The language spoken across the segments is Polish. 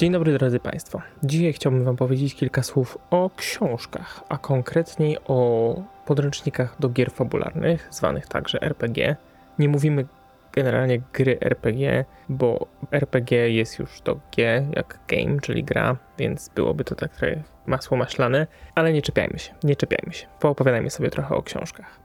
Dzień dobry drodzy Państwo. Dzisiaj chciałbym Wam powiedzieć kilka słów o książkach, a konkretniej o podręcznikach do gier fabularnych, zwanych także RPG. Nie mówimy generalnie gry RPG, bo RPG jest już to G jak game, czyli gra, więc byłoby to tak trochę masło maślane, ale nie czepiajmy się, nie czepiajmy się. Poopowiadajmy sobie trochę o książkach,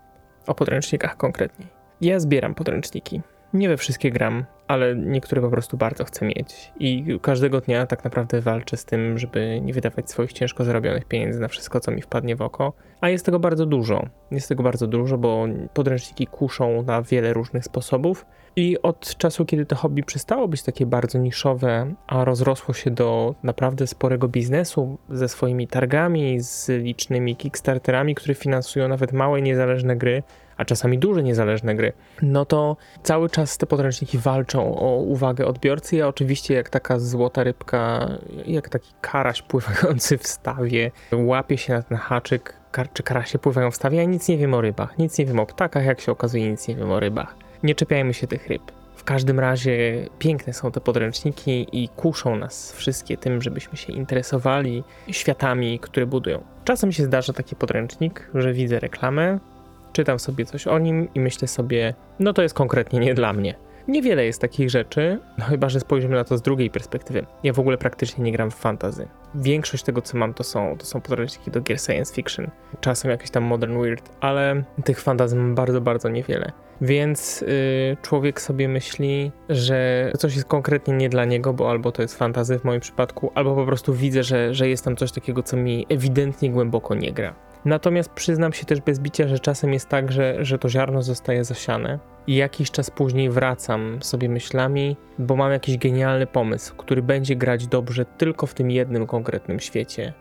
o podręcznikach konkretniej. Ja zbieram podręczniki. Nie we wszystkie gram, ale niektóre po prostu bardzo chcę mieć. I każdego dnia tak naprawdę walczę z tym, żeby nie wydawać swoich ciężko zarobionych pieniędzy na wszystko, co mi wpadnie w oko. A jest tego bardzo dużo. Jest tego bardzo dużo, bo podręczniki kuszą na wiele różnych sposobów. I od czasu, kiedy to hobby przestało być takie bardzo niszowe, a rozrosło się do naprawdę sporego biznesu ze swoimi targami, z licznymi kickstarterami, które finansują nawet małe, niezależne gry, a czasami duże niezależne gry, no to cały czas te podręczniki walczą o uwagę odbiorcy. Ja oczywiście jak taka złota rybka, jak taki karaś pływający w stawie, łapię się na ten haczyk, kar czy karasie pływają w stawie, ja nic nie wiem o rybach, nic nie wiem o ptakach, jak się okazuje, nic nie wiem o rybach. Nie czepiajmy się tych ryb. W każdym razie piękne są te podręczniki i kuszą nas wszystkie tym, żebyśmy się interesowali światami, które budują. Czasem się zdarza taki podręcznik, że widzę reklamę, czytam sobie coś o nim i myślę sobie, no to jest konkretnie nie dla mnie. Niewiele jest takich rzeczy, no chyba że spojrzymy na to z drugiej perspektywy. Ja w ogóle praktycznie nie gram w fantazy. Większość tego, co mam, to są, to są podręczniki do gier science fiction. Czasem jakiś tam modern weird, ale tych fantazy mam bardzo, bardzo niewiele. Więc yy, człowiek sobie myśli, że coś jest konkretnie nie dla niego, bo albo to jest fantazy w moim przypadku, albo po prostu widzę, że, że jest tam coś takiego, co mi ewidentnie głęboko nie gra. Natomiast przyznam się też bez bicia, że czasem jest tak, że, że to ziarno zostaje zasiane i jakiś czas później wracam sobie myślami, bo mam jakiś genialny pomysł, który będzie grać dobrze tylko w tym jednym konkretnym świecie.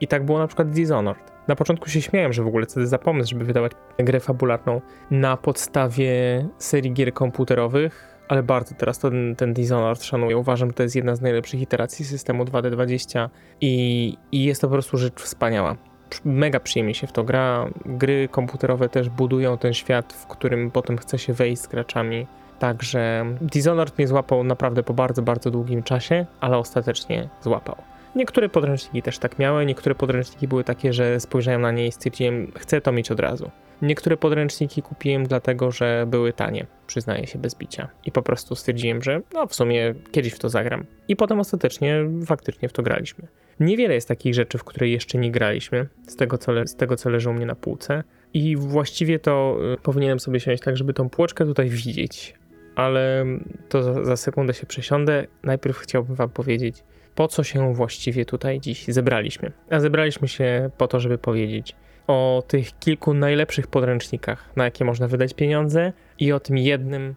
I tak było na przykład Dishonored. Na początku się śmiałem, że w ogóle co za pomysł, żeby wydawać grę fabularną na podstawie serii gier komputerowych, ale bardzo teraz ten, ten Dishonored szanuję. Uważam, że to jest jedna z najlepszych iteracji systemu 2D20 i, i jest to po prostu rzecz wspaniała mega przyjemnie się w to gra. Gry komputerowe też budują ten świat, w którym potem chce się wejść z graczami. Także Dishonored mnie złapał naprawdę po bardzo, bardzo długim czasie, ale ostatecznie złapał. Niektóre podręczniki też tak miały, niektóre podręczniki były takie, że spojrzałem na nie i stwierdziłem, chcę to mieć od razu. Niektóre podręczniki kupiłem dlatego, że były tanie, przyznaję się bez bicia. I po prostu stwierdziłem, że no w sumie kiedyś w to zagram. I potem ostatecznie faktycznie w to graliśmy. Niewiele jest takich rzeczy, w które jeszcze nie graliśmy, z tego co, le- z tego, co leży u mnie na półce. I właściwie to y, powinienem sobie siąść tak, żeby tą półeczkę tutaj widzieć. Ale to za, za sekundę się przesiądę. Najpierw chciałbym wam powiedzieć, po co się właściwie tutaj dziś zebraliśmy. A zebraliśmy się po to, żeby powiedzieć o tych kilku najlepszych podręcznikach, na jakie można wydać pieniądze i o tym jednym,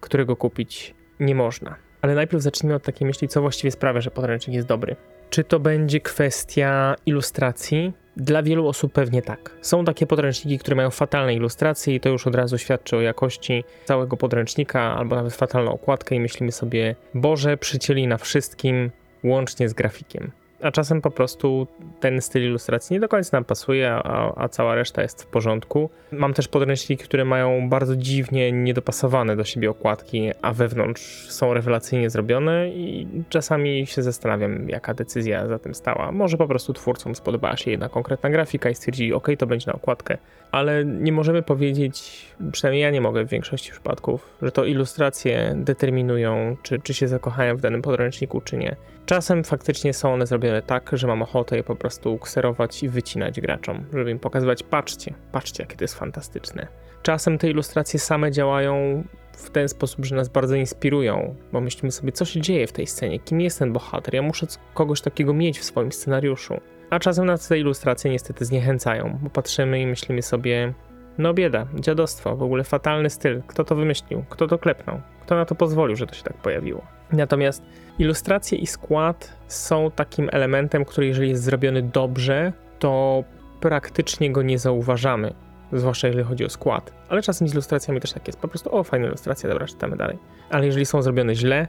którego kupić nie można. Ale najpierw zacznijmy od takiej myśli, co właściwie sprawia, że podręcznik jest dobry. Czy to będzie kwestia ilustracji? Dla wielu osób pewnie tak. Są takie podręczniki, które mają fatalne ilustracje i to już od razu świadczy o jakości całego podręcznika albo nawet fatalną okładkę i myślimy sobie, Boże, przycięli na wszystkim, łącznie z grafikiem a czasem po prostu ten styl ilustracji nie do końca nam pasuje, a, a, cała reszta jest w porządku. Mam też podręczniki, które mają bardzo dziwnie niedopasowane do siebie okładki, a wewnątrz są rewelacyjnie zrobione i czasami się zastanawiam, jaka decyzja za tym stała. Może po prostu twórcom spodobała się jedna konkretna grafika i stwierdzili, ok, to będzie na okładkę, ale nie możemy powiedzieć, przynajmniej ja nie mogę w większości przypadków, że to ilustracje determinują, czy, czy się zakochają w danym podręczniku, czy nie. Czasem faktycznie są one zrobione tak, że mam ochotę je po prostu kserować i wycinać graczom, żeby im pokazywać, patrzcie, patrzcie, jakie to jest fantastyczne. Czasem te ilustracje same działają w ten sposób, że nas bardzo inspirują, bo myślimy sobie, co się dzieje w tej scenie, kim jest ten bohater, ja muszę kogoś takiego mieć w swoim scenariuszu. A czasem nas te ilustracje niestety zniechęcają, bo patrzymy i myślimy sobie, no bieda, dziadostwo, w ogóle fatalny styl, kto to wymyślił, kto to klepnął, kto na to pozwolił, że to się tak pojawiło. Natomiast ilustracje i skład są takim elementem, który jeżeli jest zrobiony dobrze, to praktycznie go nie zauważamy. Zwłaszcza jeżeli chodzi o skład. Ale czasem z ilustracjami też tak jest. Po prostu, o, fajna ilustracja, dobra, czytamy dalej. Ale jeżeli są zrobione źle,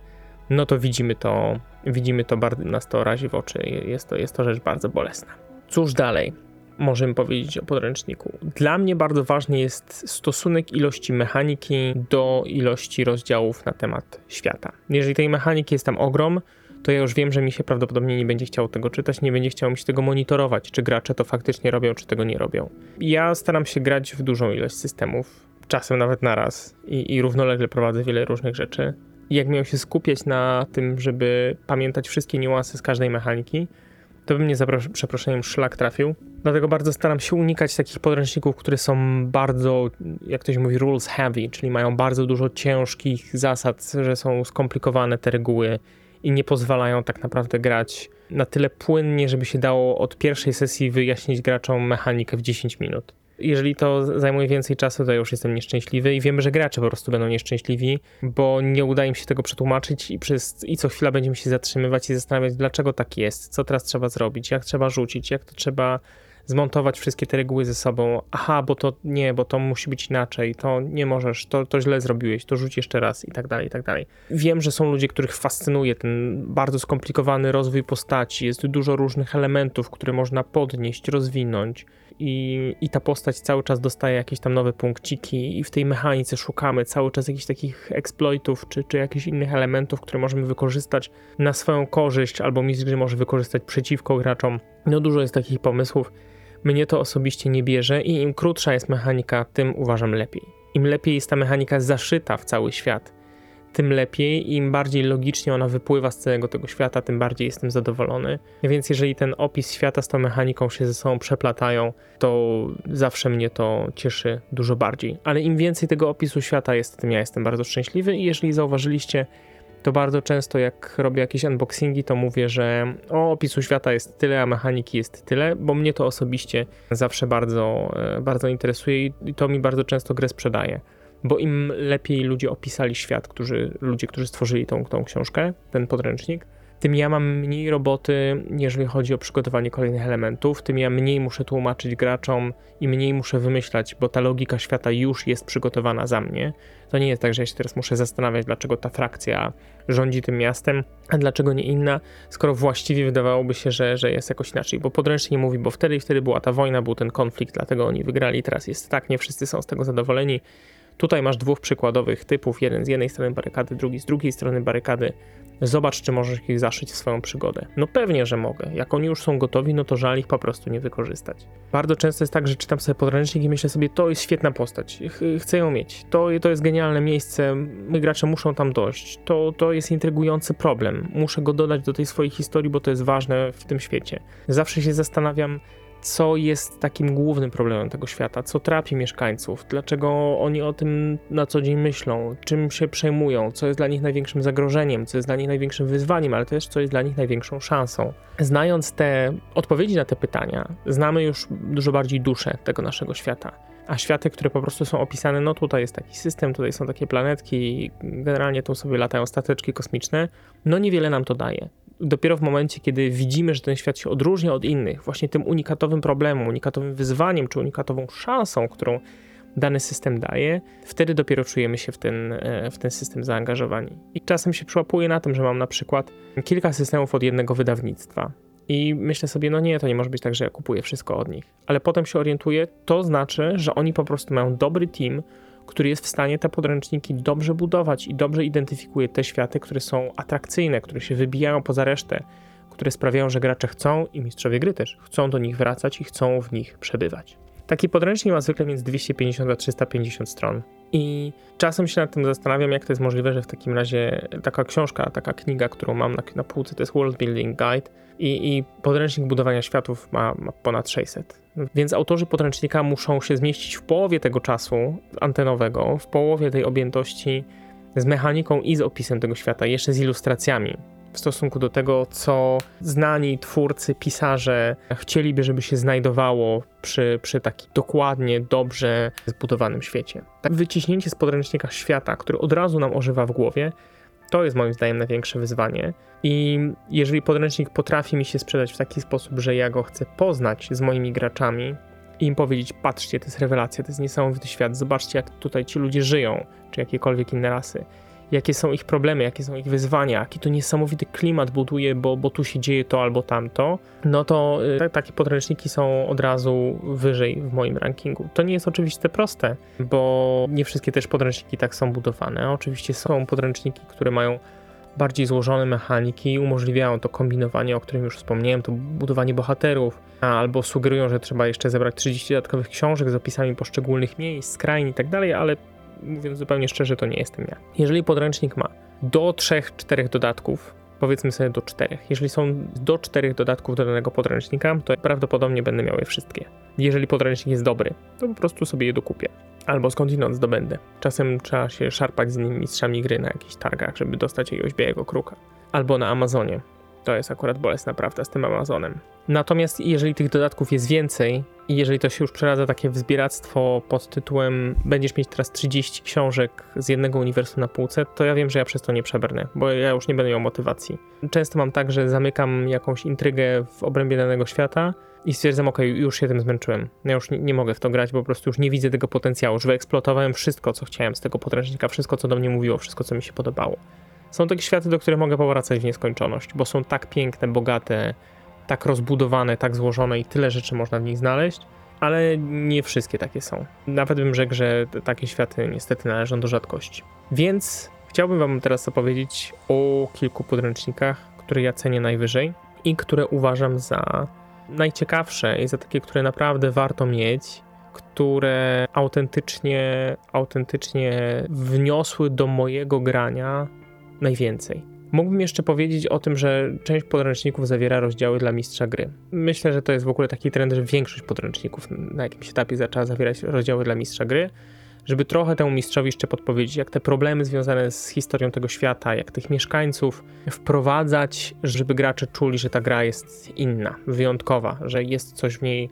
no to widzimy to, widzimy to bardzo, nas to razi w oczy. Jest to, jest to rzecz bardzo bolesna. Cóż dalej? Możemy powiedzieć o podręczniku. Dla mnie bardzo ważny jest stosunek ilości mechaniki do ilości rozdziałów na temat świata. Jeżeli tej mechaniki jest tam ogrom, to ja już wiem, że mi się prawdopodobnie nie będzie chciało tego czytać, nie będzie chciało mi się tego monitorować, czy gracze to faktycznie robią, czy tego nie robią. Ja staram się grać w dużą ilość systemów, czasem nawet naraz i, i równolegle prowadzę wiele różnych rzeczy. Jak miał się skupiać na tym, żeby pamiętać wszystkie niuanse z każdej mechaniki, to by mnie za przeproszeniem szlak trafił. Dlatego bardzo staram się unikać takich podręczników, które są bardzo, jak ktoś mówi, rules heavy, czyli mają bardzo dużo ciężkich zasad, że są skomplikowane te reguły i nie pozwalają tak naprawdę grać na tyle płynnie, żeby się dało od pierwszej sesji wyjaśnić graczom mechanikę w 10 minut jeżeli to zajmuje więcej czasu, to ja już jestem nieszczęśliwy i wiemy, że gracze po prostu będą nieszczęśliwi, bo nie udaje im się tego przetłumaczyć i, przez, i co chwila będziemy się zatrzymywać i zastanawiać, dlaczego tak jest, co teraz trzeba zrobić, jak trzeba rzucić, jak to trzeba zmontować wszystkie te reguły ze sobą. Aha, bo to nie, bo to musi być inaczej, to nie możesz, to, to źle zrobiłeś, to rzuć jeszcze raz i tak dalej, i tak dalej. Wiem, że są ludzie, których fascynuje ten bardzo skomplikowany rozwój postaci, jest dużo różnych elementów, które można podnieść, rozwinąć i, i ta postać cały czas dostaje jakieś tam nowe punkciki i w tej mechanice szukamy cały czas jakichś takich exploitów czy, czy jakichś innych elementów, które możemy wykorzystać na swoją korzyść albo mistrz gry może wykorzystać przeciwko graczom. No dużo jest takich pomysłów. Mnie to osobiście nie bierze i im krótsza jest mechanika, tym uważam lepiej. Im lepiej jest ta mechanika zaszyta w cały świat, tym lepiej. Im bardziej logicznie ona wypływa z całego tego świata, tym bardziej jestem zadowolony. Więc jeżeli ten opis świata z tą mechaniką się ze sobą przeplatają, to zawsze mnie to cieszy dużo bardziej. Ale im więcej tego opisu świata jest, tym ja jestem bardzo szczęśliwy i jeżeli zauważyliście, to bardzo często jak robię jakieś unboxingi, to mówię, że o opisu świata jest tyle, a mechaniki jest tyle, bo mnie to osobiście zawsze bardzo, e, bardzo interesuje i to mi bardzo często grę sprzedaje bo im lepiej ludzie opisali świat, którzy, ludzie, którzy stworzyli tą, tą książkę, ten podręcznik, tym ja mam mniej roboty, jeżeli chodzi o przygotowanie kolejnych elementów, tym ja mniej muszę tłumaczyć graczom i mniej muszę wymyślać, bo ta logika świata już jest przygotowana za mnie. To nie jest tak, że ja się teraz muszę zastanawiać, dlaczego ta frakcja rządzi tym miastem, a dlaczego nie inna, skoro właściwie wydawałoby się, że, że jest jakoś inaczej. Bo podręcznik mówi, bo wtedy i wtedy była ta wojna, był ten konflikt, dlatego oni wygrali, teraz jest tak, nie wszyscy są z tego zadowoleni. Tutaj masz dwóch przykładowych typów, jeden z jednej strony barykady, drugi z drugiej strony barykady. Zobacz, czy możesz ich zaszyć w swoją przygodę. No pewnie, że mogę. Jak oni już są gotowi, no to żal ich po prostu nie wykorzystać. Bardzo często jest tak, że czytam sobie podręcznik i myślę sobie, to jest świetna postać, chcę ją mieć, to, to jest genialne miejsce, my gracze muszą tam dojść, to, to jest intrygujący problem, muszę go dodać do tej swojej historii, bo to jest ważne w tym świecie. Zawsze się zastanawiam, co jest takim głównym problemem tego świata, co trapi mieszkańców, dlaczego oni o tym na co dzień myślą, czym się przejmują, co jest dla nich największym zagrożeniem, co jest dla nich największym wyzwaniem, ale też co jest dla nich największą szansą. Znając te odpowiedzi na te pytania, znamy już dużo bardziej duszę tego naszego świata. A światy, które po prostu są opisane, no tutaj jest taki system, tutaj są takie planetki, generalnie tu sobie latają stateczki kosmiczne, no niewiele nam to daje dopiero w momencie, kiedy widzimy, że ten świat się odróżnia od innych, właśnie tym unikatowym problemem, unikatowym wyzwaniem, czy unikatową szansą, którą dany system daje, wtedy dopiero czujemy się w ten, e, w ten system zaangażowani. I czasem się przyłapuję na tym, że mam na przykład kilka systemów od jednego wydawnictwa. I myślę sobie, no nie, to nie może być tak, że ja kupuję wszystko od nich. Ale potem się orientuję, to znaczy, że oni po prostu mają dobry team, który jest w stanie te podręczniki dobrze budować i dobrze identyfikuje te światy, które są atrakcyjne, które się wybijają poza resztę, które sprawiają, że gracze chcą i mistrzowie gry też chcą do nich wracać i chcą w nich przebywać. Taki podręcznik ma zwykle między 250 a 350 stron. I czasem się nad tym zastanawiam, jak to jest możliwe, że w takim razie taka książka, taka kniga, którą mam na, na półce, to jest World Building Guide i, i podręcznik budowania światów ma, ma, ponad 600. Więc autorzy podręcznika muszą się zmieścić w połowie tego czasu antenowego, w połowie tej objętości z mechaniką i z opisem tego świata, jeszcze z ilustracjami w stosunku do tego, co znani twórcy, pisarze chcieliby, żeby się znajdowało przy, przy takim dokładnie, dobrze zbudowanym świecie. Tak wyciśnięcie z podręcznika świata, który od razu nam ożywa w głowie, to jest moim zdaniem największe wyzwanie. I jeżeli podręcznik potrafi mi się sprzedać w taki sposób, że ja go chcę poznać z moimi graczami i im powiedzieć: patrzcie, to jest rewelacja, to jest niesamowity świat, zobaczcie, jak tutaj ci ludzie żyją, czy jakiekolwiek inne rasy jakie są ich problemy, jakie są ich wyzwania, jaki to niesamowity klimat buduje, bo, bo tu się dzieje to albo tamto, no to y, takie podręczniki są od razu wyżej w moim rankingu. To nie jest oczywiście proste, bo nie wszystkie też podręczniki tak są budowane. Oczywiście są podręczniki, które mają bardziej złożone mechaniki umożliwiają to kombinowanie, o którym już wspomniałem, to budowanie bohaterów, albo sugerują, że trzeba jeszcze zebrać 30 dodatkowych książek z opisami poszczególnych miejsc, skrain i tak ale mówiąc zupełnie szczerze, to nie jestem ja. Jeżeli podręcznik ma do 3-4 dodatków, powiedzmy sobie do 4. Jeżeli są do 4 dodatków do danego podręcznika, to prawdopodobnie będę miał je wszystkie. Jeżeli podręcznik jest dobry, to po prostu sobie je dokupię. Albo skądinąd zdobędę. Czasem trzeba się szarpać z innymi mistrzami gry na jakichś targach, żeby dostać jakiegoś białego kruka. Albo na Amazonie. To jest akurat bolesna prawda z tym Amazonem. Natomiast jeżeli tych dodatków jest więcej i jeżeli to się już przeradza takie wzbieractwo pod tytułem będziesz mieć teraz 30 książek z jednego uniwersum na półce, to ja wiem, że ja przez to nie przebrnę, bo ja już nie będę miał motywacji. Często mam tak, że zamykam jakąś intrygę w obrębie danego świata i stwierdzam, ok, już się tym zmęczyłem. Ja już nie, nie, mogę w to grać, bo po prostu już nie widzę tego potencjału. Już wyeksploatowałem wszystko, co chciałem z tego podręcznika, wszystko, co do mnie mówiło, wszystko, co mi się podobało. Są takie światy, do których mogę powracać w nieskończoność, bo są tak piękne, bogate, tak rozbudowane, tak złożone i tyle rzeczy można w nich znaleźć, ale nie wszystkie takie są. Nawet bym rzekł, że takie światy niestety należą do rzadkości. Więc chciałbym Wam teraz opowiedzieć o kilku podręcznikach, które ja cenię najwyżej i które uważam za najciekawsze i za takie, które naprawdę warto mieć, które autentycznie, autentycznie wniosły do mojego grania najwięcej. Mógłbym jeszcze powiedzieć o tym, że część podręczników zawiera rozdziały dla mistrza gry. Myślę, że to jest w ogóle taki trend, że większość podręczników na jakimś etapie zaczęła zawierać rozdziały dla mistrza gry, żeby trochę temu mistrzowi jeszcze podpowiedzieć, jak te problemy związane z historią tego świata, jak tych mieszkańców wprowadzać, żeby gracze czuli, że ta gra jest inna, wyjątkowa, że jest coś w niej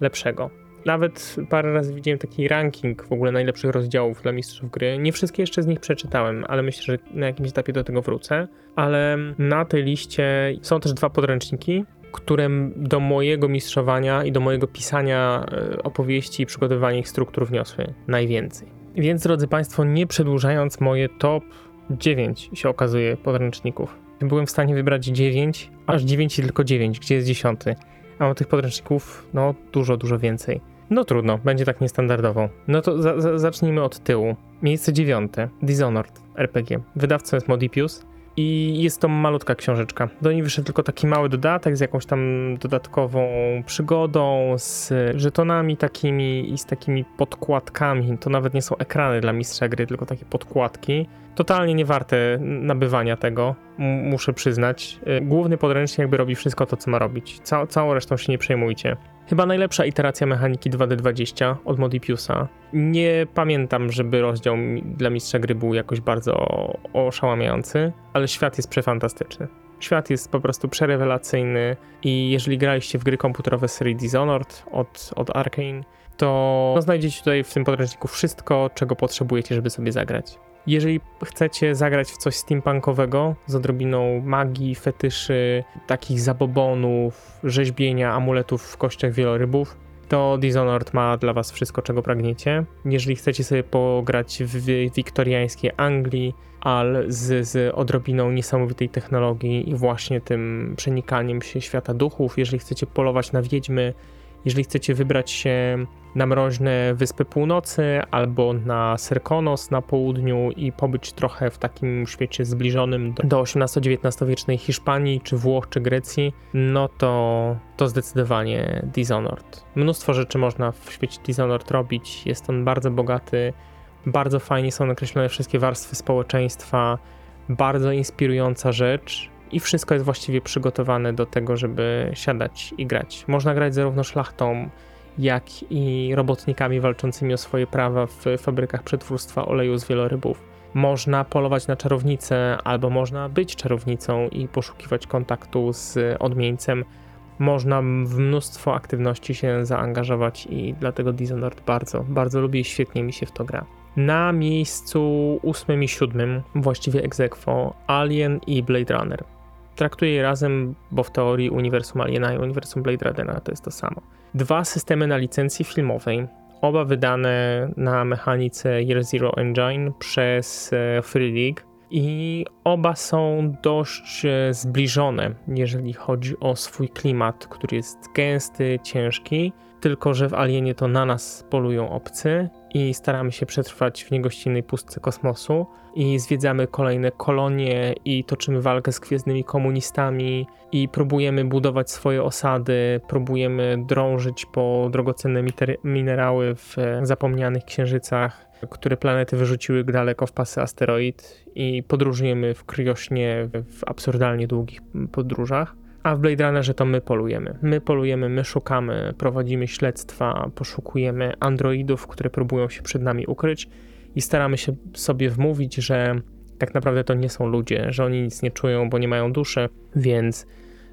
lepszego. Nawet parę razy widziałem taki ranking w ogóle najlepszych rozdziałów dla mistrzów gry. Nie wszystkie jeszcze z nich przeczytałem, ale myślę, że na jakimś etapie do tego wrócę. Ale na tej liście są też dwa podręczniki, które do mojego mistrzowania i do mojego pisania e, opowieści i przygotowywania ich struktur wniosły najwięcej. Więc drodzy Państwo, nie przedłużając, moje top 9 się okazuje podręczników. Byłem w stanie wybrać 9, aż 9 i tylko 9, gdzie jest 10. A mam tych podręczników, no, dużo, dużo więcej. No trudno, będzie tak niestandardowo. No to za, za, zacznijmy od tyłu. Miejsce dziewiąte. Dishonored RPG. Wydawcą jest Modipius. I jest to malutka książeczka. Do niej wyszedł tylko taki mały dodatek z jakąś tam dodatkową przygodą, z żetonami takimi i z takimi podkładkami. To nawet nie są ekrany dla mistrza gry, tylko takie podkładki. Totalnie nie warte nabywania tego, muszę przyznać. Y, główny podręcznik jakby robi wszystko to, co ma robić. Ca całą resztą się nie przejmujcie. Chyba najlepsza iteracja mechaniki 2D20 od Modipiusa. Nie pamiętam, żeby rozdział dla mistrza gry był jakoś bardzo oszałamiający, ale świat jest przefantastyczny. Świat jest po prostu przerewelacyjny i jeżeli graliście w gry komputerowe serii Dishonored od, od Arkane, to znajdziecie tutaj w tym podręczniku wszystko, czego potrzebujecie, żeby sobie zagrać. Jeżeli chcecie zagrać w coś steampunkowego z odrobiną magii, fetyszy, takich zabobonów, rzeźbienia, amuletów w kościach wielorybów, to Dishonored ma dla was wszystko, czego pragniecie. Jeżeli chcecie sobie pograć w wiktoriańskiej Anglii, ale z, z odrobiną niesamowitej technologii i właśnie tym przenikaniem się świata duchów, jeżeli chcecie polować na wiedźmy, jeżeli chcecie wybrać się na mroźne Wyspy Północy albo na Serkonos na południu i pobyć trochę w takim świecie zbliżonym do, XVIII-XIX wiecznej Hiszpanii, czy Włoch, czy Grecji, no to, to zdecydowanie Dishonored. Mnóstwo rzeczy można w świecie Dishonored robić, jest on bardzo bogaty, bardzo fajnie są nakreślone wszystkie warstwy społeczeństwa, bardzo inspirująca rzecz, i wszystko jest właściwie przygotowane do tego, żeby siadać i grać. Można grać zarówno szlachtą, jak i robotnikami walczącymi o swoje prawa w fabrykach przetwórstwa oleju z wielorybów. Można polować na czarownicę, albo można być czarownicą i poszukiwać kontaktu z odmieńcem. Można w mnóstwo aktywności się zaangażować i dlatego Dishonored bardzo, bardzo lubię i świetnie mi się w to gra. Na miejscu ósmym i siódmym, właściwie egzekwo, Alien i Blade Runner. Traktuję je razem, bo w teorii uniwersum Aliena i uniwersum Blade Runnera to jest to samo. Dwa systemy na licencji filmowej, oba wydane na mechanice Year Zero Engine przez e, Free League i oba są dość e, zbliżone, jeżeli chodzi o swój klimat, który jest gęsty, ciężki. Tylko, że w Alienie to na nas polują obcy i staramy się przetrwać w niegościnnej pustce kosmosu i zwiedzamy kolejne kolonie i toczymy walkę z gwiezdnymi komunistami i próbujemy budować swoje osady, próbujemy drążyć po drogocenne minerały w zapomnianych księżycach, które planety wyrzuciły daleko w pasy asteroid i podróżujemy w kryośnie w absurdalnie długich podróżach. A w Blade Runnerze to my polujemy. My polujemy, my szukamy, prowadzimy śledztwa, poszukujemy androidów, które próbują się przed nami ukryć i staramy się sobie wmówić, że tak naprawdę to nie są ludzie, że oni nic nie czują, bo nie mają duszy, więc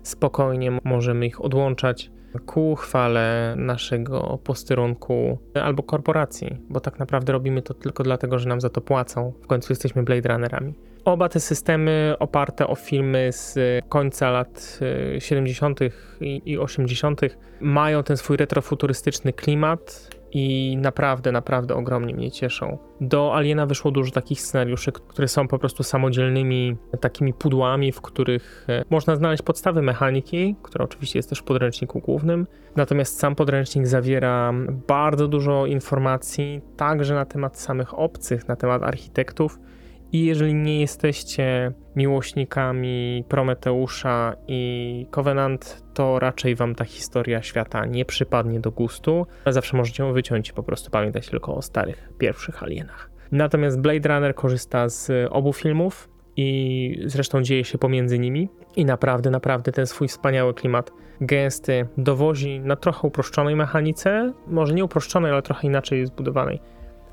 spokojnie możemy ich odłączać ku chwale naszego posterunku albo korporacji, bo tak naprawdę robimy to tylko dlatego, że nam za to płacą. W końcu jesteśmy Blade Runnerami. Oba te systemy oparte o filmy z końca lat 70. Y, i 80. mają ten swój retrofuturystyczny klimat i naprawdę, naprawdę ogromnie mnie cieszą. Do Aliena wyszło dużo takich scenariuszy, które są po prostu samodzielnymi takimi pudłami, w których e, można znaleźć podstawy mechaniki, która oczywiście jest też w podręczniku głównym. Natomiast sam podręcznik zawiera bardzo dużo informacji, także na temat samych obcych, na temat architektów, i jeżeli nie jesteście miłośnikami Prometeusza i Covenant, to raczej wam ta historia świata nie przypadnie do gustu. Zawsze możecie ją wyciąć i po prostu pamiętać tylko o starych, pierwszych alienach. Natomiast Blade Runner korzysta z obu filmów i zresztą dzieje się pomiędzy nimi i naprawdę, naprawdę ten swój wspaniały klimat gęsty dowozi na trochę uproszczonej mechanice, może nie uproszczonej, ale trochę inaczej zbudowanej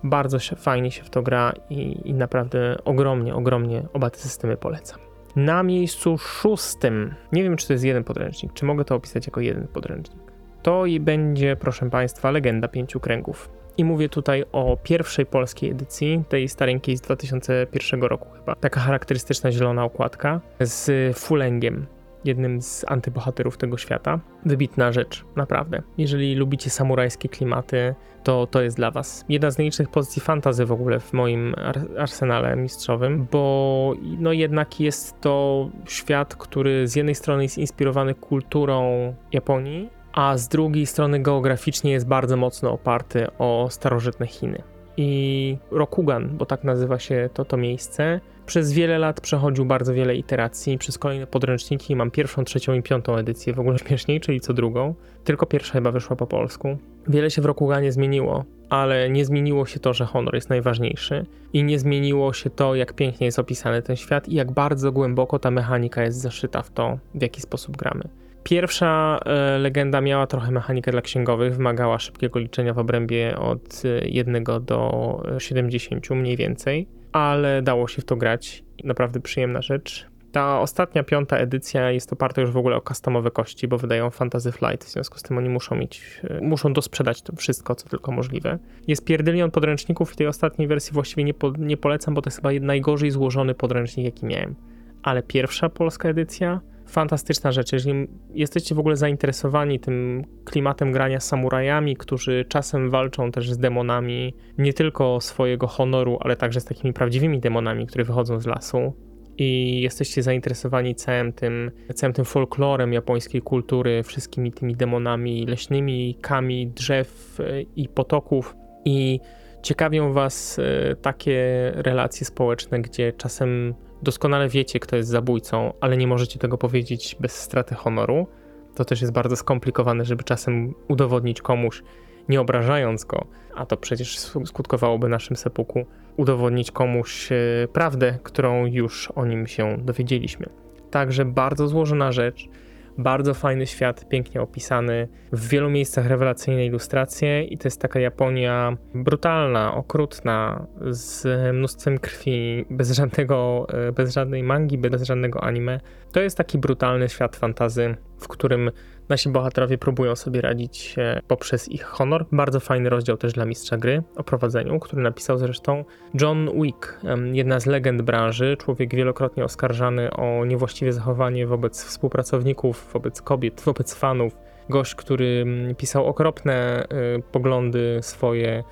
bardzo się, fajnie się w to gra i, i naprawdę ogromnie, ogromnie oba te systemy polecam. Na miejscu szóstym, nie wiem czy to jest jeden podręcznik, czy mogę to opisać jako jeden podręcznik. To i będzie, proszę Państwa, Legenda Pięciu Kręgów. I mówię tutaj o pierwszej polskiej edycji, tej stareńkiej z 2001 roku chyba. Taka charakterystyczna zielona okładka z fulengiem jednym z antybohaterów tego świata. Wybitna rzecz, naprawdę. Jeżeli lubicie samurajskie klimaty, to to jest dla was. Jedna z najlicznych pozycji fantazy w ogóle w moim arsenale mistrzowym, bo no jednak jest to świat, który z jednej strony jest inspirowany kulturą Japonii, a z drugiej strony geograficznie jest bardzo mocno oparty o starożytne Chiny. I Rokugan, bo tak nazywa się to, to miejsce, przez wiele lat przechodził bardzo wiele iteracji przez kolejne podręczniki. Mam pierwszą, trzecią i piątą edycję, w ogóle śmieszniej, czyli co drugą. Tylko pierwsza chyba wyszła po polsku. Wiele się w Rokuganie zmieniło, ale nie zmieniło się to, że honor jest najważniejszy i nie zmieniło się to, jak pięknie jest opisany ten świat i jak bardzo głęboko ta mechanika jest zaszyta w to, w jaki sposób gramy. Pierwsza e, legenda miała trochę mechanikę dla księgowych, wymagała szybkiego liczenia w obrębie od 1 do 70 mniej więcej ale dało się w to grać. Naprawdę przyjemna rzecz. Ta ostatnia, piąta edycja jest oparta już w ogóle o customowe kości, bo wydają Fantasy Flight, w związku z tym oni muszą mieć, e, muszą dosprzedać to wszystko, co tylko możliwe. Jest pierdylion podręczników i tej ostatniej wersji właściwie nie, po, nie polecam, bo to jest chyba najgorzej złożony podręcznik, jaki miałem. Ale pierwsza polska edycja fantastyczna rzecz. Jeżeli jesteście w ogóle zainteresowani tym klimatem grania samurajami, którzy czasem walczą też z demonami, nie tylko swojego honoru, ale także z takimi prawdziwymi demonami, które wychodzą z lasu, i jesteście zainteresowani całym tym, całym tym folklorem japońskiej kultury, wszystkimi tymi demonami leśnymi, kami drzew e, i potoków i ciekawią was e, takie relacje społeczne, gdzie czasem doskonale wiecie, kto jest zabójcą, ale nie możecie tego powiedzieć bez straty honoru, to też jest bardzo skomplikowane, żeby czasem udowodnić komuś, nie obrażając go, a to przecież skutkowałoby naszym sepuku, udowodnić komuś e, prawdę, którą już o nim się dowiedzieliśmy. Także bardzo złożona rzecz bardzo fajny świat, pięknie opisany, w wielu miejscach rewelacyjne ilustracje i to jest taka Japonia brutalna, okrutna, z mnóstwem krwi, bez żadnego, e, bez żadnej mangi, bez żadnego anime. To jest taki brutalny świat fantazy, w którym Nasi bohaterowie próbują sobie radzić poprzez ich honor. Bardzo fajny rozdział też dla mistrza gry o prowadzeniu, który napisał zresztą John Wick, jedna z legend branży, człowiek wielokrotnie oskarżany o niewłaściwe zachowanie wobec współpracowników, wobec kobiet, wobec fanów. Gość, który pisał okropne y, poglądy swoje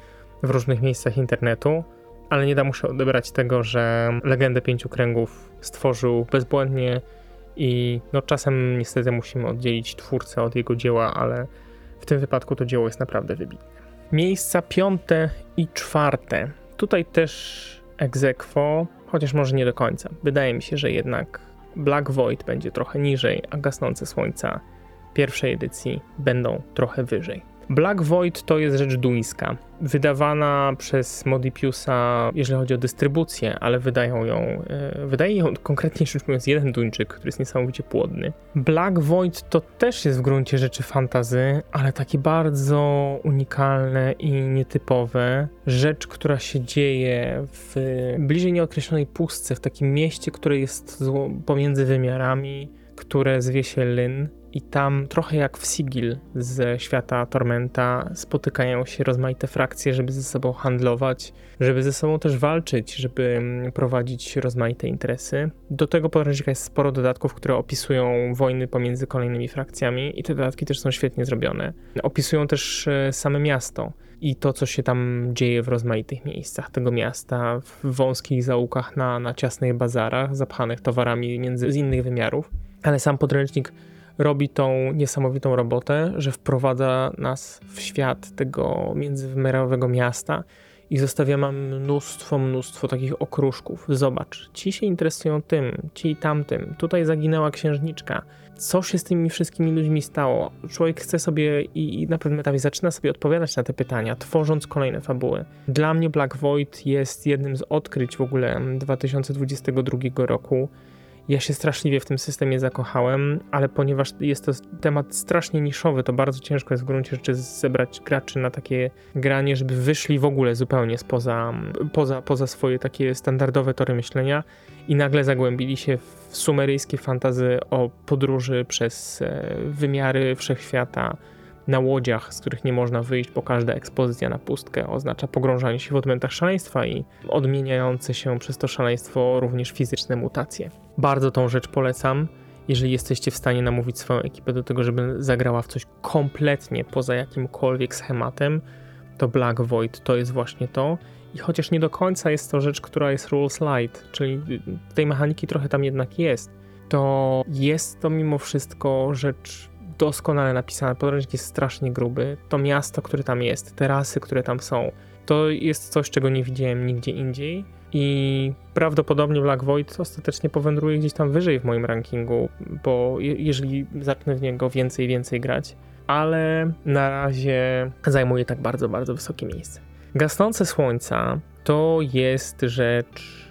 w różnych miejscach internetu, ale nie da mu się odebrać tego, że legendę pięciu kręgów stworzył bezbłędnie i no czasem niestety musimy oddzielić twórcę od jego dzieła, ale w tym wypadku to dzieło jest naprawdę wybitne. Miejsca piąte i czwarte. Tutaj też egzekwo, chociaż może nie do końca. Wydaje mi się, że jednak Black Void będzie trochę niżej, a Gasnące Słońca pierwszej edycji będą trochę wyżej. Black Void to jest rzecz duńska, wydawana przez Modipiusa, jeżeli chodzi o dystrybucję, ale wydają ją, e, wydaje ją konkretnie rzecz mówiąc jeden Duńczyk, który jest niesamowicie płodny. Black Void to też jest w gruncie rzeczy fantazy, ale takie bardzo unikalne i nietypowe. Rzecz, która się dzieje w bliżej nieokreślonej pustce, w takim mieście, które jest pomiędzy wymiarami, które zwie się Lyn i tam trochę jak w Sigil ze świata Tormenta spotykają się rozmaite frakcje, żeby ze sobą handlować, żeby ze sobą też walczyć, żeby mm, prowadzić rozmaite interesy. Do tego podręcznika jest sporo dodatków, które opisują wojny pomiędzy kolejnymi frakcjami i te dodatki też są świetnie zrobione. Opisują też e, same miasto i to, co się tam dzieje w rozmaitych miejscach tego miasta, w wąskich zaułkach na, na ciasnych bazarach, zapchanych towarami między, z innych wymiarów. Ale sam podręcznik robi tą niesamowitą robotę, że wprowadza nas w świat tego międzywymiarowego miasta i zostawia nam mnóstwo, mnóstwo takich okruszków. Zobacz, ci się interesują tym, ci tamtym. Tutaj zaginęła księżniczka. Co się z tymi wszystkimi ludźmi stało? Człowiek chce sobie i, i na pewnym etapie zaczyna sobie odpowiadać na te pytania, tworząc kolejne fabuły. Dla mnie Black Void jest jednym z odkryć w ogóle 2022 roku. Ja się straszliwie w tym systemie zakochałem, ale ponieważ jest to temat strasznie niszowy, to bardzo ciężko jest w gruncie rzeczy zebrać graczy na takie granie, żeby wyszli w ogóle zupełnie spoza, poza, poza swoje takie standardowe tory myślenia i nagle zagłębili się w sumeryjskie fantazy o podróży przez e, wymiary wszechświata, na łodziach, z których nie można wyjść, bo każda ekspozycja na pustkę oznacza pogrążanie się w odmętach szaleństwa i odmieniające się przez to szaleństwo również fizyczne mutacje. Bardzo tą rzecz polecam. Jeżeli jesteście w stanie namówić swoją ekipę do tego, żeby zagrała w coś kompletnie poza jakimkolwiek schematem, to Black Void to jest właśnie to. I chociaż nie do końca jest to rzecz, która jest rules light, czyli tej mechaniki trochę tam jednak jest, to jest to mimo wszystko rzecz doskonale napisane. Podręcznik jest strasznie gruby. To miasto, które tam jest, te rasy, które tam są, to jest coś, czego nie widziałem nigdzie indziej. I prawdopodobnie Black Void ostatecznie powędruje gdzieś tam wyżej w moim rankingu, bo je jeżeli zacznę w niego więcej, więcej grać, ale na razie zajmuje tak bardzo, bardzo wysokie miejsce. Gasnące słońca to jest rzecz,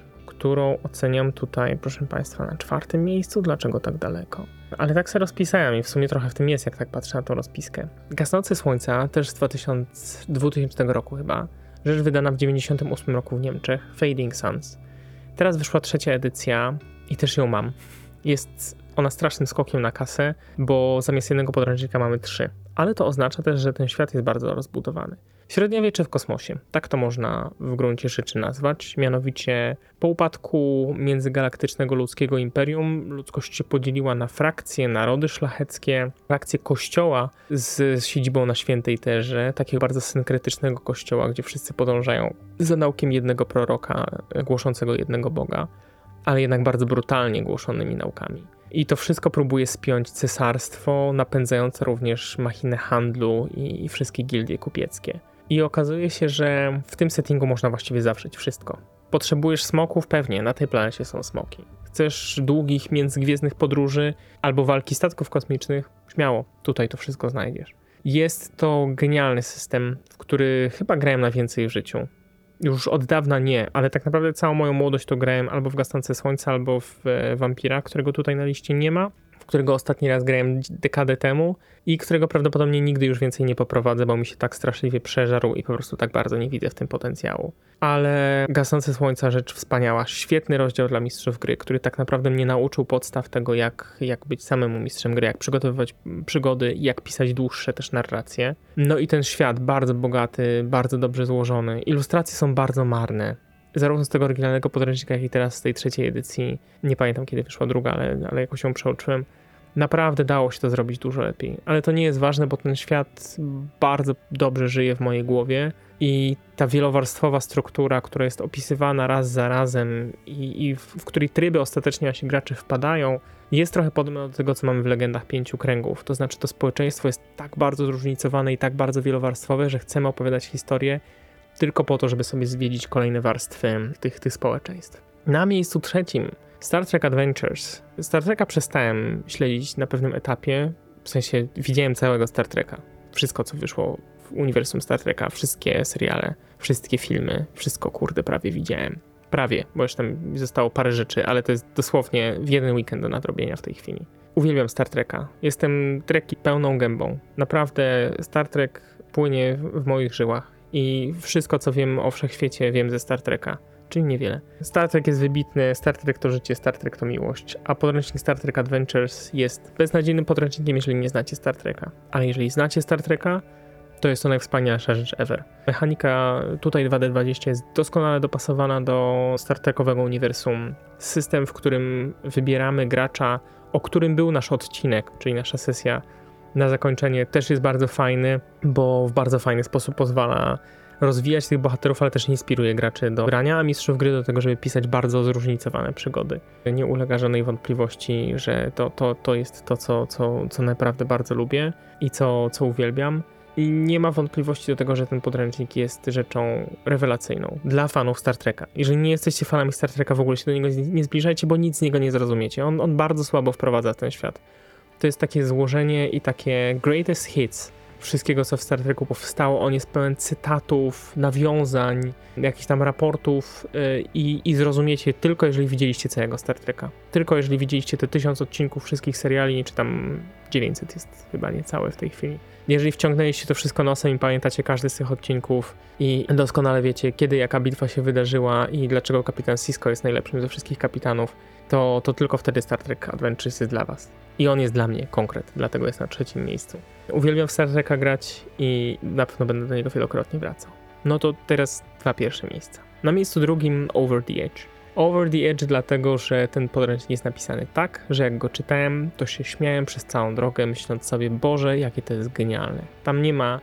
którą oceniam tutaj, proszę Państwa, na czwartym miejscu. Dlaczego tak daleko? Ale tak sobie rozpisałem i w sumie trochę w tym jest, jak tak patrzę na tą rozpiskę. Gasnące Słońca, też z 2000, 2000 roku chyba, rzecz wydana w 98 roku w Niemczech, Fading Suns. Teraz wyszła trzecia edycja i też ją mam. Jest ona strasznym skokiem na kasę, bo zamiast jednego podręcznika mamy trzy. Ale to oznacza też, że ten świat jest bardzo rozbudowany. Średniowiecze w kosmosie, tak to można w gruncie rzeczy nazwać. Mianowicie po upadku międzygalaktycznego ludzkiego imperium ludzkość się podzieliła na frakcje, narody szlacheckie, frakcje kościoła z siedzibą na Świętej Terze, takiego bardzo synkretycznego kościoła, gdzie wszyscy podążają za naukiem jednego proroka głoszącego jednego Boga, ale jednak bardzo brutalnie głoszonymi naukami. I to wszystko próbuje spiąć cesarstwo, napędzające również machinę handlu i wszystkie gildie kupieckie. I okazuje się, że w tym settingu można właściwie zawrzeć wszystko. Potrzebujesz smoków? Pewnie, na tej planecie są smoki. Chcesz długich międzygwiezdnych podróży albo walki statków kosmicznych? Śmiało, tutaj to wszystko znajdziesz. Jest to genialny system, w który chyba grałem na więcej w życiu. Już od dawna nie, ale tak naprawdę całą moją młodość to grałem albo w Gastonce Słońca, albo w Vampira, którego tutaj na liście nie ma którego ostatni raz grałem dekadę temu i którego prawdopodobnie nigdy już więcej nie poprowadzę, bo mi się tak straszliwie przeżarł i po prostu tak bardzo nie widzę w tym potencjału. Ale Gasnące Słońca rzecz wspaniała. Świetny rozdział dla mistrzów gry, który tak naprawdę mnie nauczył podstaw tego, jak, jak być samemu mistrzem gry, jak przygotowywać przygody, jak pisać dłuższe też narracje. No i ten świat bardzo bogaty, bardzo dobrze złożony. Ilustracje są bardzo marne zarówno z tego oryginalnego podręcznika, jak i teraz z tej trzeciej edycji, nie pamiętam kiedy wyszła druga, ale, ale jakoś ją przeoczyłem, Naprawdę dało się to zrobić dużo lepiej, ale to nie jest ważne, bo ten świat bardzo dobrze żyje w mojej głowie i ta wielowarstwowa struktura, która jest opisywana raz za razem i, i w, w której tryby ostatecznie nasi gracze wpadają, jest trochę podobna do tego, co mamy w Legendach Pięciu Kręgów. To znaczy, to społeczeństwo jest tak bardzo zróżnicowane i tak bardzo wielowarstwowe, że chcemy opowiadać historię tylko po to, żeby sobie zwiedzić kolejne warstwy tych, tych społeczeństw. Na miejscu trzecim Star Trek Adventures. Star Treka przestałem śledzić na pewnym etapie, w sensie widziałem całego Star Treka. Wszystko, co wyszło w uniwersum Star Treka, wszystkie seriale, wszystkie filmy, wszystko kurde prawie widziałem. Prawie, bo już tam zostało parę rzeczy, ale to jest dosłownie w jeden weekend do nadrobienia w tej chwili. Uwielbiam Star Treka. Jestem treki pełną gębą. Naprawdę Star Trek płynie w moich żyłach i wszystko, co wiem o wszechświecie, wiem ze Star Treka czyli niewiele. Star Trek jest wybitny, Star Trek to życie, Star Trek to miłość, a podręcznik Star Trek Adventures jest beznadziejnym podręcznikiem, jeżeli nie znacie Star Treka. Ale jeżeli znacie Star Treka, to jest to najwspanialsza rzecz ever. Mechanika tutaj 2D20 jest doskonale dopasowana do Star Trekowego uniwersum. System, w którym wybieramy gracza, o którym był nasz odcinek, czyli nasza sesja na zakończenie, też jest bardzo fajny, bo w bardzo fajny sposób pozwala rozwijać tych bohaterów, ale też inspiruje graczy do grania, a mistrzów gry do tego, żeby pisać bardzo zróżnicowane przygody. Nie ulega żadnej wątpliwości, że to, to, to jest to, co, co, co naprawdę bardzo lubię i co, co uwielbiam. I nie ma wątpliwości do tego, że ten podręcznik jest rzeczą rewelacyjną dla fanów Star Treka. Jeżeli nie jesteście fanami Star Treka, w ogóle się do niego nie zbliżajcie, bo nic z niego nie zrozumiecie. On, on bardzo słabo wprowadza ten świat. To jest takie złożenie i takie greatest hits wszystkiego, co w Star Treku powstało. On jest pełen cytatów, nawiązań, jakichś tam raportów yy, i zrozumiecie tylko, jeżeli widzieliście całego Star Treka. Tylko jeżeli widzieliście te tysiąc odcinków wszystkich seriali, czy tam 900 jest chyba niecałe w tej chwili. Jeżeli wciągnęliście to wszystko nosem i pamiętacie każdy z tych odcinków i doskonale wiecie, kiedy jaka bitwa się wydarzyła i dlaczego kapitan Sisko jest najlepszym ze wszystkich kapitanów, to, to tylko wtedy Star Trek Adventures jest dla was. I on jest dla mnie konkret, dlatego jest na trzecim miejscu. Uwielbiam w Star Treka grać i na pewno będę do niego wielokrotnie wracał. No to teraz dwa pierwsze miejsca. Na miejscu drugim Over the Edge. Over the Edge dlatego, że ten podręcznik jest napisany tak, że jak go czytałem, to się śmiałem przez całą drogę, myśląc sobie, Boże, jakie to jest genialne. Tam nie ma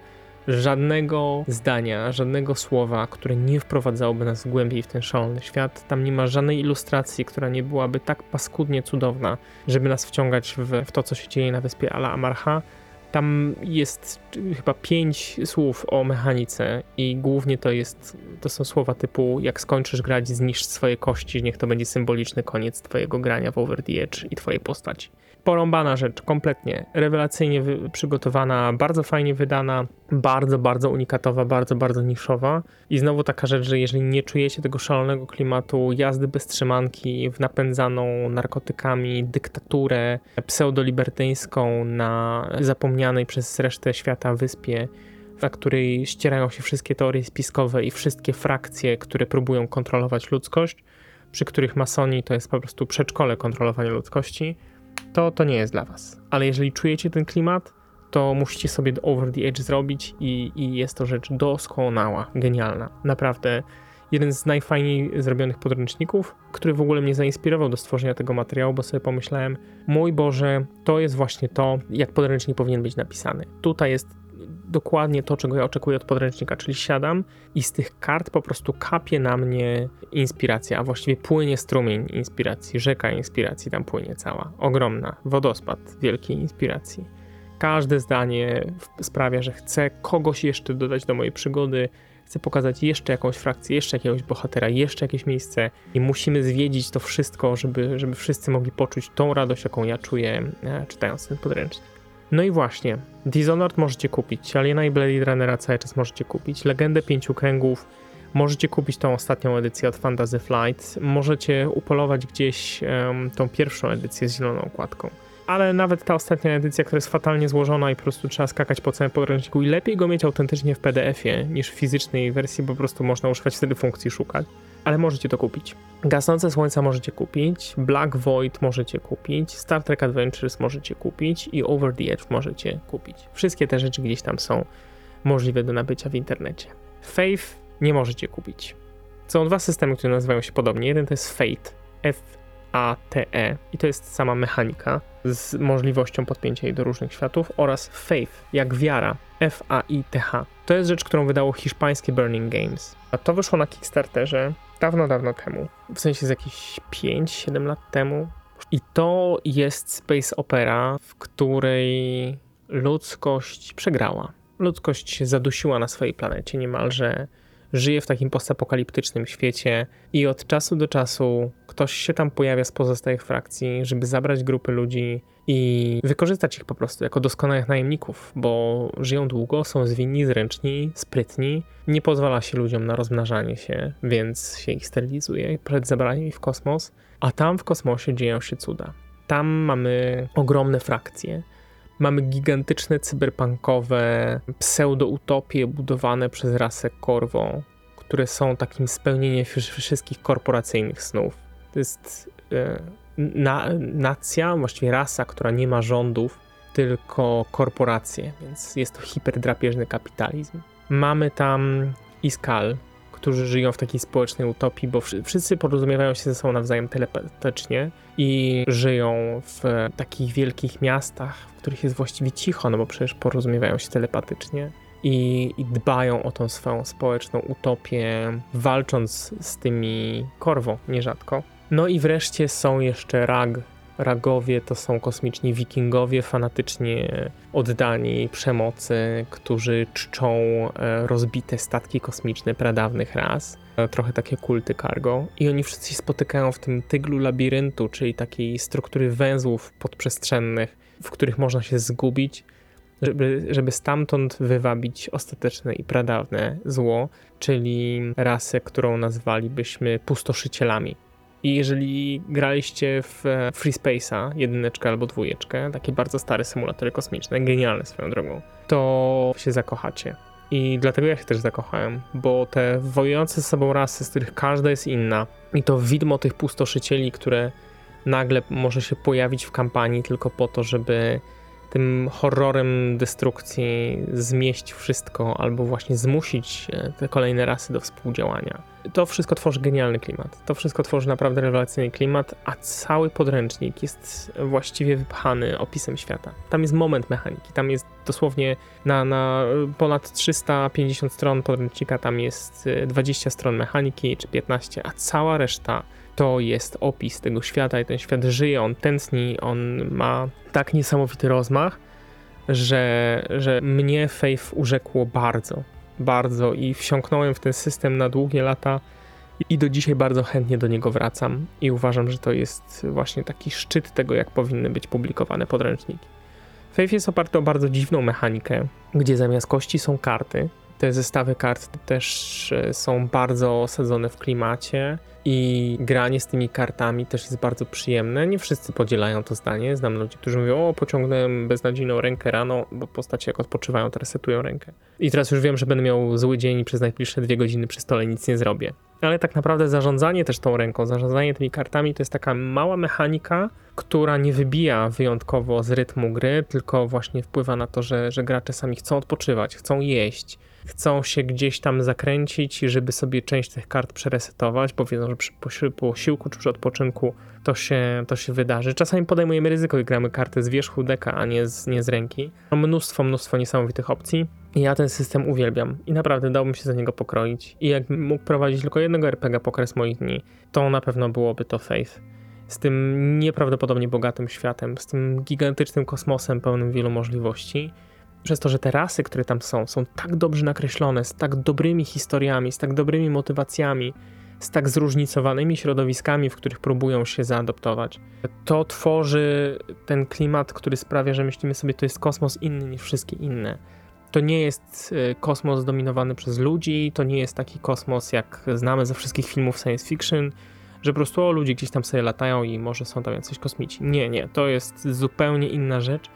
żadnego zdania, żadnego słowa, które nie wprowadzałoby nas głębiej w ten szalony świat. Tam nie ma żadnej ilustracji, która nie byłaby tak paskudnie cudowna, żeby nas wciągać w, w to, co się dzieje na wyspie Ala Amarha. Tam jest chyba pięć słów o mechanice i głównie to jest, to są słowa typu jak skończysz grać, zniszcz swoje kości, niech to będzie symboliczny koniec twojego grania w Over the Edge i twojej postaci porąbana rzecz, kompletnie. Rewelacyjnie przygotowana, bardzo fajnie wydana, bardzo, bardzo unikatowa, bardzo, bardzo niszowa. I znowu taka rzecz, że jeżeli nie czujecie tego szalonego klimatu jazdy bez trzymanki w napędzaną narkotykami dyktaturę pseudolibertyńską na zapomnianej przez resztę świata wyspie, na której ścierają się wszystkie teorie spiskowe i wszystkie frakcje, które próbują kontrolować ludzkość, przy których masoni to jest po prostu przedszkole kontrolowania ludzkości, to to nie jest dla was. Ale jeżeli czujecie ten klimat, to musicie sobie Over the Edge zrobić i, i jest to rzecz doskonała, genialna. Naprawdę jeden z najfajniej zrobionych podręczników, który w ogóle mnie zainspirował do stworzenia tego materiału, bo sobie pomyślałem, mój Boże, to jest właśnie to, jak podręcznik powinien być napisany. Tutaj jest dokładnie to, czego ja oczekuję od podręcznika, czyli siadam i z tych kart po prostu kapie na mnie inspiracja, a właściwie płynie strumień inspiracji, rzeka inspiracji tam płynie cała, ogromna, wodospad wielkiej inspiracji. Każde zdanie sprawia, że chcę kogoś jeszcze dodać do mojej przygody, pokazać jeszcze jakąś frakcję, jeszcze jakiegoś bohatera, jeszcze jakieś miejsce i musimy zwiedzić to wszystko, żeby, żeby wszyscy mogli poczuć tą radość, jaką ja czuję e, czytając ten podręcznik. No i właśnie, Dishonored możecie kupić, Aliena i Blade Runnera cały czas możecie kupić, Legendę Pięciu Kręgów możecie kupić tą ostatnią edycję od Fantasy Flight, możecie upolować gdzieś um, tą pierwszą edycję z zieloną okładką. Ale nawet ta ostatnia edycja, która jest fatalnie złożona i po prostu trzeba skakać po całym podręczniku i lepiej go mieć autentycznie w PDF-ie niż w fizycznej wersji, po prostu można używać wtedy funkcji szukać ale możecie to kupić. Gasnące Słońca możecie kupić, Black Void możecie kupić, Star Trek Adventures możecie kupić i Over the Edge możecie kupić. Wszystkie te rzeczy gdzieś tam są możliwe do nabycia w internecie. Faith nie możecie kupić. Są dwa systemy, które nazywają się podobnie. Jeden to jest Fate, F-A-T-E i to jest sama mechanika z możliwością podpięcia jej do różnych światów oraz Faith, jak wiara, F-A-I-T-H. To jest rzecz, którą wydało hiszpańskie Burning Games. A to wyszło na Kickstarterze dawno, dawno temu. W sensie z jakieś 5-7 lat temu. I to jest space opera, w której ludzkość przegrała. Ludzkość zadusiła na swojej planecie niemalże żyje w takim postapokaliptycznym świecie i od czasu do czasu ktoś się tam pojawia z pozostałych frakcji, żeby zabrać grupy ludzi i wykorzystać ich po prostu jako doskonałych najemników, bo żyją długo, są zwinni, zręczni, sprytni. Nie pozwala się ludziom na rozmnażanie się, więc się ich sterylizuje przed zabraniem ich w kosmos, a tam w kosmosie dzieją się cuda. Tam mamy ogromne frakcje, Mamy gigantyczne cyberpunkowe pseudo-utopie budowane przez rasę Korwą, które są takim spełnieniem wszystkich korporacyjnych snów. To jest e, na, nacja, właściwie rasa, która nie ma rządów, tylko korporacje, więc jest to hiperdrapieżny kapitalizm. Mamy tam Iskal, którzy żyją w takiej społecznej utopii, bo wszyscy porozumiewają się ze sobą nawzajem telepatycznie i żyją w takich wielkich miastach, w których jest właściwie cicho, no bo przecież porozumiewają się telepatycznie. I, i, dbają o tą swoją społeczną utopię, walcząc z tymi korwą nierzadko. No i wreszcie są jeszcze Rag, Ragowie to są kosmiczni wikingowie, fanatycznie oddani przemocy, którzy czczą e, rozbite statki kosmiczne pradawnych ras. E, trochę takie kulty cargo. I oni wszyscy spotykają w tym tyglu labiryntu, czyli takiej struktury węzłów podprzestrzennych, w których można się zgubić, żeby, żeby stamtąd wywabić ostateczne i pradawne zło, czyli rasę, którą nazwalibyśmy pustoszycielami. I jeżeli graliście w e, Free Space'a, jedyneczkę albo dwójeczkę, takie bardzo stare symulatory kosmiczne, genialne swoją drogą, to się zakochacie. I dlatego ja się też zakochałem, bo te wojujące ze sobą rasy, z których każda jest inna, i to widmo tych pustoszycieli, które nagle może się pojawić w kampanii tylko po to, żeby tym horrorem destrukcji zmieść wszystko, albo właśnie zmusić e, te kolejne rasy do współdziałania. To wszystko tworzy genialny klimat. To wszystko tworzy naprawdę rewelacyjny klimat, a cały podręcznik jest właściwie wypchany opisem świata. Tam jest moment mechaniki, tam jest dosłownie na, na ponad 350 stron podręcznika, tam jest 20 e, stron mechaniki czy 15, a cała reszta to jest opis tego świata i ten świat żyje, on tętni, on ma tak niesamowity rozmach, że, że mnie Faith urzekło bardzo, bardzo i wsiąknąłem w ten system na długie lata i do dzisiaj bardzo chętnie do niego wracam i uważam, że to jest właśnie taki szczyt tego, jak powinny być publikowane podręczniki. Faith jest oparty o bardzo dziwną mechanikę, gdzie zamiast kości są karty. Te zestawy kart też e, są bardzo osadzone w klimacie i granie z tymi kartami też jest bardzo przyjemne. Nie wszyscy podzielają to zdanie. Znam ludzi, którzy mówią, o pociągnąłem beznadziejną rękę rano, bo postacie jak odpoczywają, to resetują rękę. I teraz już wiem, że będę miał zły dzień i przez najbliższe dwie godziny przy stole nic nie zrobię. Ale tak naprawdę zarządzanie też tą ręką, zarządzanie tymi kartami to jest taka mała mechanika, która nie wybija wyjątkowo z rytmu gry, tylko właśnie wpływa na to, że, że gracze sami chcą odpoczywać, chcą jeść, chcą się gdzieś tam zakręcić, żeby sobie część tych kart przeresetować, bo wiedzą, że przy posiłku czy przy odpoczynku to się, to się wydarzy. Czasami podejmujemy ryzyko i gramy karty z wierzchu deka, a nie z, nie z ręki. Mnóstwo, mnóstwo niesamowitych opcji. Ja ten system uwielbiam i naprawdę dałbym się za niego pokroić. I jak mógł prowadzić tylko jednego RPG po kres moich dni, to na pewno byłoby to Faith. Z tym nieprawdopodobnie bogatym światem, z tym gigantycznym kosmosem pełnym wielu możliwości przez to, że te rasy, które tam są, są tak dobrze nakreślone, z tak dobrymi historiami, z tak dobrymi motywacjami, z tak zróżnicowanymi środowiskami, w których próbują się zaadoptować, to tworzy ten klimat, który sprawia, że myślimy sobie, to jest kosmos inny niż wszystkie inne. To nie jest y, kosmos zdominowany przez ludzi, to nie jest taki kosmos, jak znamy ze wszystkich filmów science fiction, że po prostu o, ludzie gdzieś tam sobie latają i może są tam jacyś kosmici. Nie, nie, to jest zupełnie inna rzecz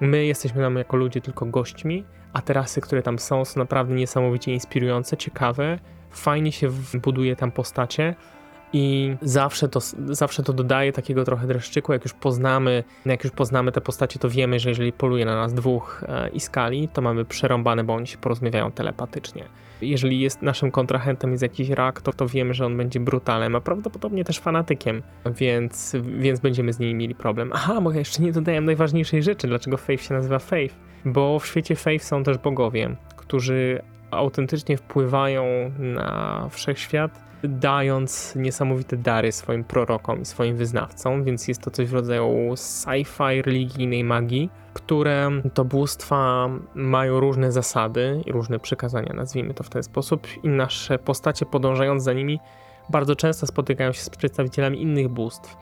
My jesteśmy tam jako ludzie tylko gośćmi, a te rasy, które tam są, są naprawdę niesamowicie inspirujące, ciekawe. Fajnie się buduje tam postacie i zawsze to, zawsze to dodaje takiego trochę dreszczyku, jak już poznamy, jak już poznamy te postacie, to wiemy, że jeżeli poluje na nas dwóch e, Iskali, to mamy przerąbane, bo oni się porozmawiają telepatycznie. Jeżeli jest naszym kontrahentem jest jakiś rak, to, wiemy, że on będzie brutalem, a prawdopodobnie też fanatykiem, więc, więc będziemy z nimi mieli problem. Aha, bo ja jeszcze nie dodałem najważniejszej rzeczy, dlaczego Faith się nazywa Faith, bo w świecie Faith są też bogowie, którzy autentycznie wpływają na wszechświat dając niesamowite dary swoim prorokom i swoim wyznawcom, więc jest to coś w rodzaju sci-fi religijnej magii, które to bóstwa mają różne zasady i różne przykazania, nazwijmy to w ten sposób, i nasze postacie podążając za nimi bardzo często spotykają się z przedstawicielami innych bóstw,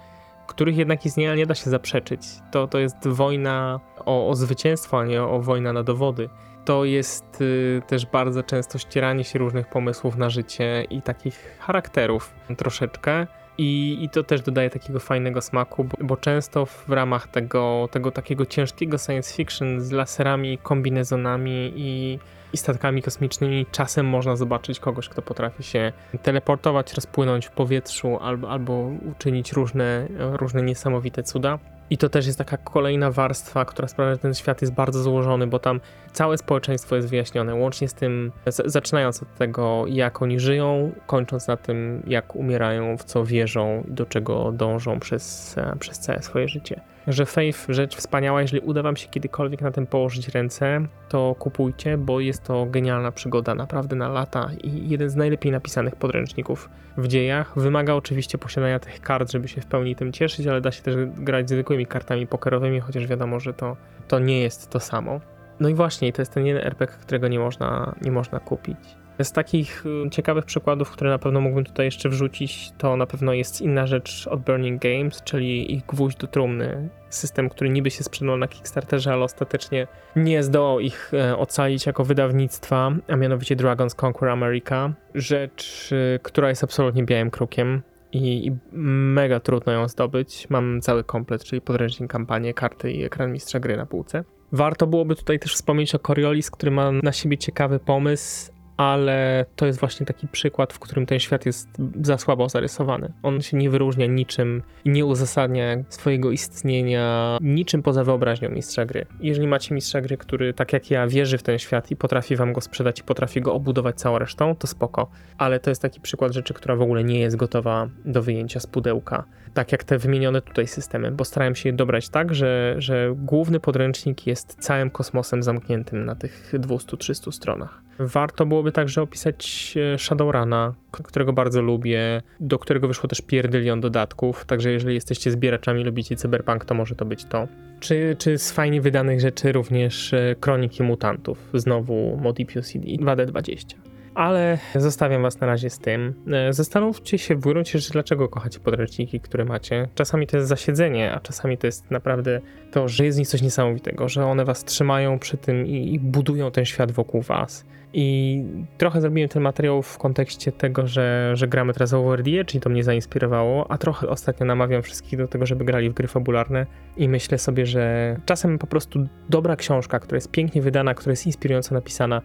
których jednak istnienia nie da się zaprzeczyć. To, to jest wojna o, o zwycięstwo, a nie o wojna na dowody to jest y, też bardzo często ścieranie się różnych pomysłów na życie i takich charakterów troszeczkę. I, I to też dodaje takiego fajnego smaku, bo, bo, często w ramach tego, tego takiego ciężkiego science fiction z laserami, kombinezonami i, i statkami kosmicznymi czasem można zobaczyć kogoś, kto potrafi się teleportować, rozpłynąć w powietrzu albo, albo uczynić różne, różne niesamowite cuda. I to też jest taka kolejna warstwa, która sprawia, że ten świat jest bardzo złożony, bo tam całe społeczeństwo jest wyjaśnione, łącznie z tym, zaczynając od tego, jak oni żyją, kończąc na tym, jak umierają, w co wierzą i do czego dążą przez, przez całe swoje życie że Faith rzecz wspaniała, jeżeli uda wam się kiedykolwiek na tym położyć ręce, to kupujcie, bo jest to genialna przygoda, naprawdę na lata i jeden z najlepiej napisanych podręczników w dziejach. Wymaga oczywiście posiadania tych kart, żeby się w pełni tym cieszyć, ale da się też grać zwykłymi kartami pokerowymi, chociaż wiadomo, że to, to nie jest to samo. No i właśnie, to jest ten jeden RPG, którego nie można, nie można kupić. Z takich y, ciekawych przykładów, które na pewno mógłbym tutaj jeszcze wrzucić, to na pewno jest inna rzecz od Burning Games, czyli ich gwóźdź do trumny. System, który niby się sprzedał na Kickstarterze, ale ostatecznie nie zdołał ich e, ocalić jako wydawnictwa, a mianowicie Dragon's Conquer America. Rzecz, y, która jest absolutnie białym krukiem. I, I, mega trudno ją zdobyć. Mam cały komplet, czyli podręcznik, kampanię, karty i ekran mistrza gry na półce. Warto byłoby tutaj też wspomnieć o Coriolis, który ma na siebie ciekawy pomysł, ale to jest właśnie taki przykład, w którym ten świat jest za słabo zarysowany. On się nie wyróżnia niczym i nie uzasadnia swojego istnienia niczym poza wyobraźnią mistrza gry. Jeżeli macie mistrza gry, który tak jak ja wierzy w ten świat i potrafi wam go sprzedać i potrafi go obudować całą resztą, to spoko. Ale to jest taki przykład rzeczy, która w ogóle nie jest gotowa do wyjęcia z pudełka. Tak jak te wymienione tutaj systemy, bo starałem się je dobrać tak, że, że główny podręcznik jest całym kosmosem zamkniętym na tych 200-300 stronach. Warto byłoby także opisać e, Shadowruna, którego bardzo lubię, do którego wyszło też pierdylion dodatków, także jeżeli jesteście zbieraczami, lubicie cyberpunk, to może to być to. Czy, czy z fajnie wydanych rzeczy również e, Kroniki Mutantów, znowu Modipius CD 2D20 ale zostawiam was na razie z tym. E, zastanówcie się w gruncie rzeczy, dlaczego kochacie podręczniki, które macie. Czasami to jest zasiedzenie, a czasami to jest naprawdę to, że jest w nich coś niesamowitego, że one was trzymają przy tym i, i budują ten świat wokół was. I trochę zrobiłem ten materiał w kontekście tego, że, że gramy teraz Over the Edge i to mnie zainspirowało, a trochę ostatnio namawiam wszystkich do tego, żeby grali w gry fabularne i myślę sobie, że czasem po prostu dobra książka, która jest pięknie wydana, która jest inspirująco napisana,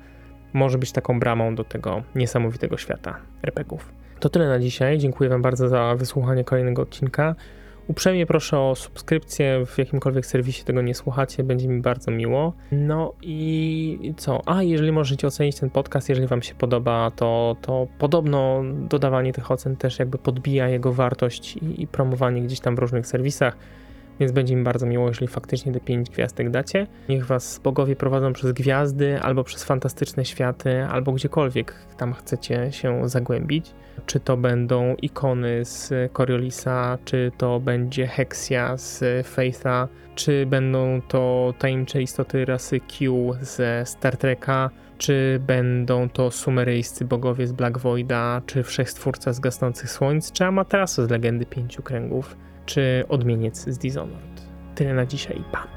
może być taką bramą do tego niesamowitego świata RPGów. To tyle na dzisiaj. Dziękuję Wam bardzo za wysłuchanie kolejnego odcinka. Uprzejmie proszę o subskrypcję w jakimkolwiek serwisie tego nie słuchacie, będzie mi bardzo miło. No i co? A jeżeli możecie ocenić ten podcast, jeżeli Wam się podoba, to, to podobno dodawanie tych ocen też jakby podbija jego wartość i, i promowanie gdzieś tam w różnych serwisach więc będzie mi bardzo miło, jeśli faktycznie te 5 gwiazdek dacie. Niech was bogowie prowadzą przez gwiazdy, albo przez fantastyczne światy, albo gdziekolwiek tam chcecie się zagłębić. Czy to będą ikony z Coriolisa, czy to będzie Hexia z Faitha, czy będą to tajemnicze istoty rasy Q ze Star Treka, czy będą to sumeryjscy bogowie z Black Voida, czy Wszechstwórca z Gasnących Słońc, czy Amaterasu z Legendy Pięciu Kręgów czy odmieniec z Dishonored. Tyle na dzisiaj i pa.